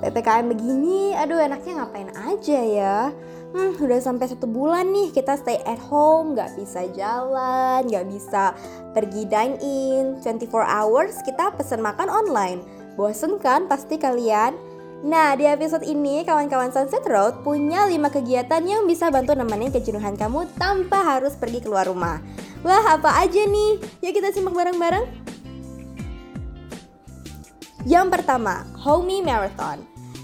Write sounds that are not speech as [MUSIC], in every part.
PPKM begini, aduh enaknya ngapain aja ya? Hmm, udah sampai satu bulan nih kita stay at home, nggak bisa jalan, nggak bisa pergi dine in, 24 hours kita pesen makan online. Bosen kan pasti kalian? Nah, di episode ini kawan-kawan Sunset Road punya 5 kegiatan yang bisa bantu nemenin kejenuhan kamu tanpa harus pergi keluar rumah. Wah, apa aja nih? Yuk kita simak bareng-bareng. Yang pertama, Homey Marathon.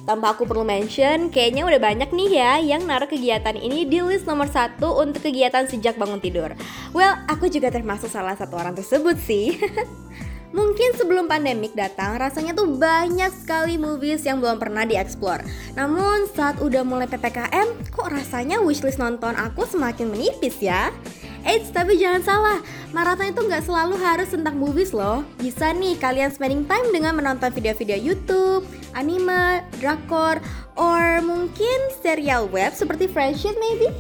Tanpa aku perlu mention, kayaknya udah banyak nih ya yang naruh kegiatan ini di list nomor satu untuk kegiatan sejak bangun tidur. Well, aku juga termasuk salah satu orang tersebut sih. [LAUGHS] Mungkin sebelum pandemik datang, rasanya tuh banyak sekali movies yang belum pernah dieksplor. Namun saat udah mulai PPKM, kok rasanya wishlist nonton aku semakin menipis ya? Eits, tapi jangan salah, maraton itu nggak selalu harus tentang movies loh. Bisa nih kalian spending time dengan menonton video-video YouTube, anime, drakor, or mungkin serial web seperti Friendship maybe?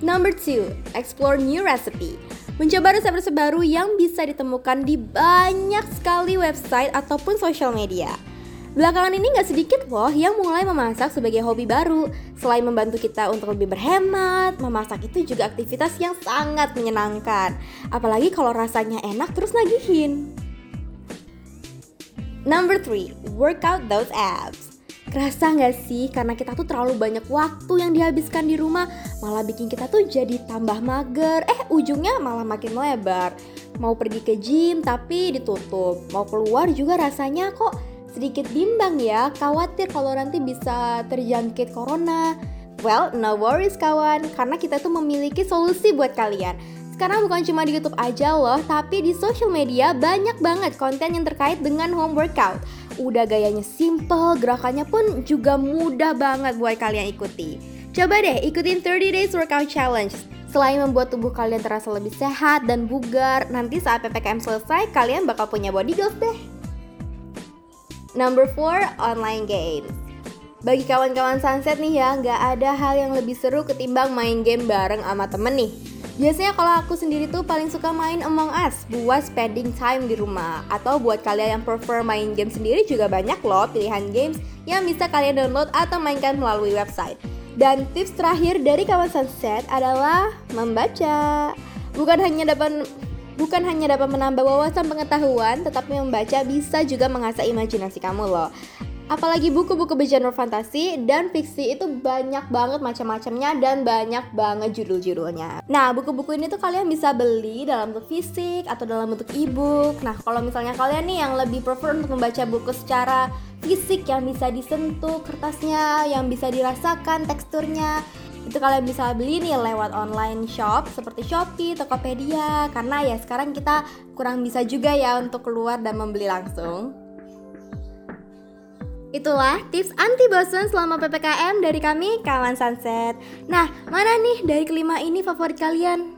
Number 2, explore new recipe. Mencoba resep-resep baru yang bisa ditemukan di banyak sekali website ataupun social media. Belakangan ini gak sedikit loh yang mulai memasak sebagai hobi baru. Selain membantu kita untuk lebih berhemat, memasak itu juga aktivitas yang sangat menyenangkan. Apalagi kalau rasanya enak terus nagihin. Number 3, work out those abs. Kerasa gak sih karena kita tuh terlalu banyak waktu yang dihabiskan di rumah malah bikin kita tuh jadi tambah mager eh ujungnya malah makin melebar mau pergi ke gym tapi ditutup mau keluar juga rasanya kok sedikit bimbang ya, khawatir kalau nanti bisa terjangkit corona. Well, no worries kawan, karena kita tuh memiliki solusi buat kalian. Sekarang bukan cuma di YouTube aja loh, tapi di social media banyak banget konten yang terkait dengan home workout. Udah gayanya simple, gerakannya pun juga mudah banget buat kalian ikuti. Coba deh ikutin 30 Days Workout Challenge. Selain membuat tubuh kalian terasa lebih sehat dan bugar, nanti saat PPKM selesai, kalian bakal punya body goals deh. Number 4, online games. Bagi kawan-kawan Sunset nih ya, nggak ada hal yang lebih seru ketimbang main game bareng sama temen nih. Biasanya kalau aku sendiri tuh paling suka main Among Us buat spending time di rumah Atau buat kalian yang prefer main game sendiri juga banyak loh pilihan games yang bisa kalian download atau mainkan melalui website Dan tips terakhir dari kawan Sunset adalah membaca Bukan hanya dapat bukan hanya dapat menambah wawasan pengetahuan, tetapi membaca bisa juga mengasah imajinasi kamu loh. Apalagi buku-buku bergenre fantasi dan fiksi itu banyak banget macam-macamnya dan banyak banget judul-judulnya. Nah, buku-buku ini tuh kalian bisa beli dalam bentuk fisik atau dalam bentuk e-book. Nah, kalau misalnya kalian nih yang lebih prefer untuk membaca buku secara fisik yang bisa disentuh kertasnya, yang bisa dirasakan teksturnya, itu kalian bisa beli nih lewat online shop seperti Shopee, Tokopedia karena ya sekarang kita kurang bisa juga ya untuk keluar dan membeli langsung. Itulah tips anti bosan selama PPKM dari kami kawan Sunset. Nah, mana nih dari kelima ini favorit kalian?